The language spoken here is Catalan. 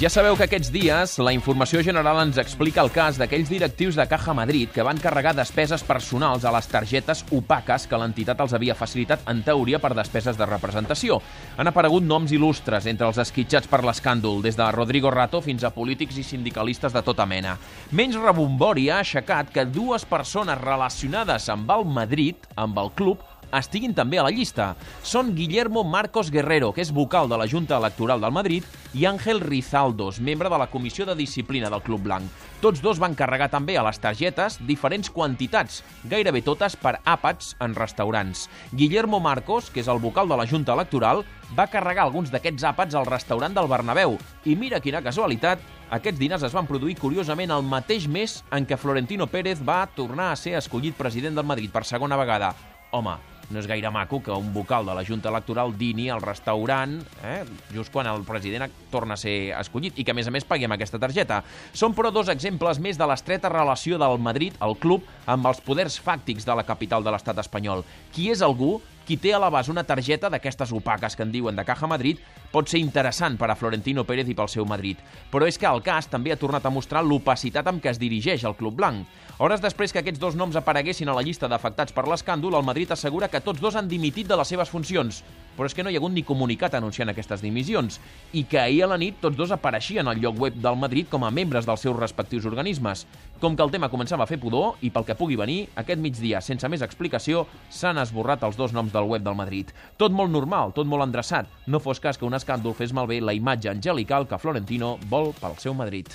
Ja sabeu que aquests dies la informació general ens explica el cas d'aquells directius de Caja Madrid que van carregar despeses personals a les targetes opaques que l'entitat els havia facilitat en teoria per despeses de representació. Han aparegut noms il·lustres entre els esquitxats per l'escàndol, des de Rodrigo Rato fins a polítics i sindicalistes de tota mena. Menys rebombori ha aixecat que dues persones relacionades amb el Madrid, amb el club, estiguin també a la llista. Són Guillermo Marcos Guerrero, que és vocal de la Junta Electoral del Madrid, i Ángel Rizaldos, membre de la Comissió de Disciplina del Club Blanc. Tots dos van carregar també a les targetes diferents quantitats, gairebé totes per àpats en restaurants. Guillermo Marcos, que és el vocal de la Junta Electoral, va carregar alguns d'aquests àpats al restaurant del Bernabéu. I mira quina casualitat, aquests diners es van produir curiosament el mateix mes en què Florentino Pérez va tornar a ser escollit president del Madrid per segona vegada. Home, no és gaire maco que un vocal de la Junta Electoral dini al restaurant eh, just quan el president torna a ser escollit i que, a més a més, paguem aquesta targeta. Són, però, dos exemples més de l'estreta relació del Madrid, el club, amb els poders fàctics de la capital de l'estat espanyol. Qui és algú qui té a l'abast una targeta d'aquestes opaques que en diuen de Caja Madrid pot ser interessant per a Florentino Pérez i pel seu Madrid. Però és que el cas també ha tornat a mostrar l'opacitat amb què es dirigeix el Club Blanc. Hores després que aquests dos noms apareguessin a la llista d'afectats per l'escàndol, el Madrid assegura que tots dos han dimitit de les seves funcions. Però és que no hi ha hagut ni comunicat anunciant aquestes dimissions i que ahir a la nit tots dos apareixien al lloc web del Madrid com a membres dels seus respectius organismes. Com que el tema començava a fer pudor i pel que pugui venir, aquest migdia, sense més explicació, s'han esborrat els dos noms del web del Madrid. Tot molt normal, tot molt endreçat. No fos cas que un escàndol fes malbé la imatge angelical que Florentino vol pel seu Madrid.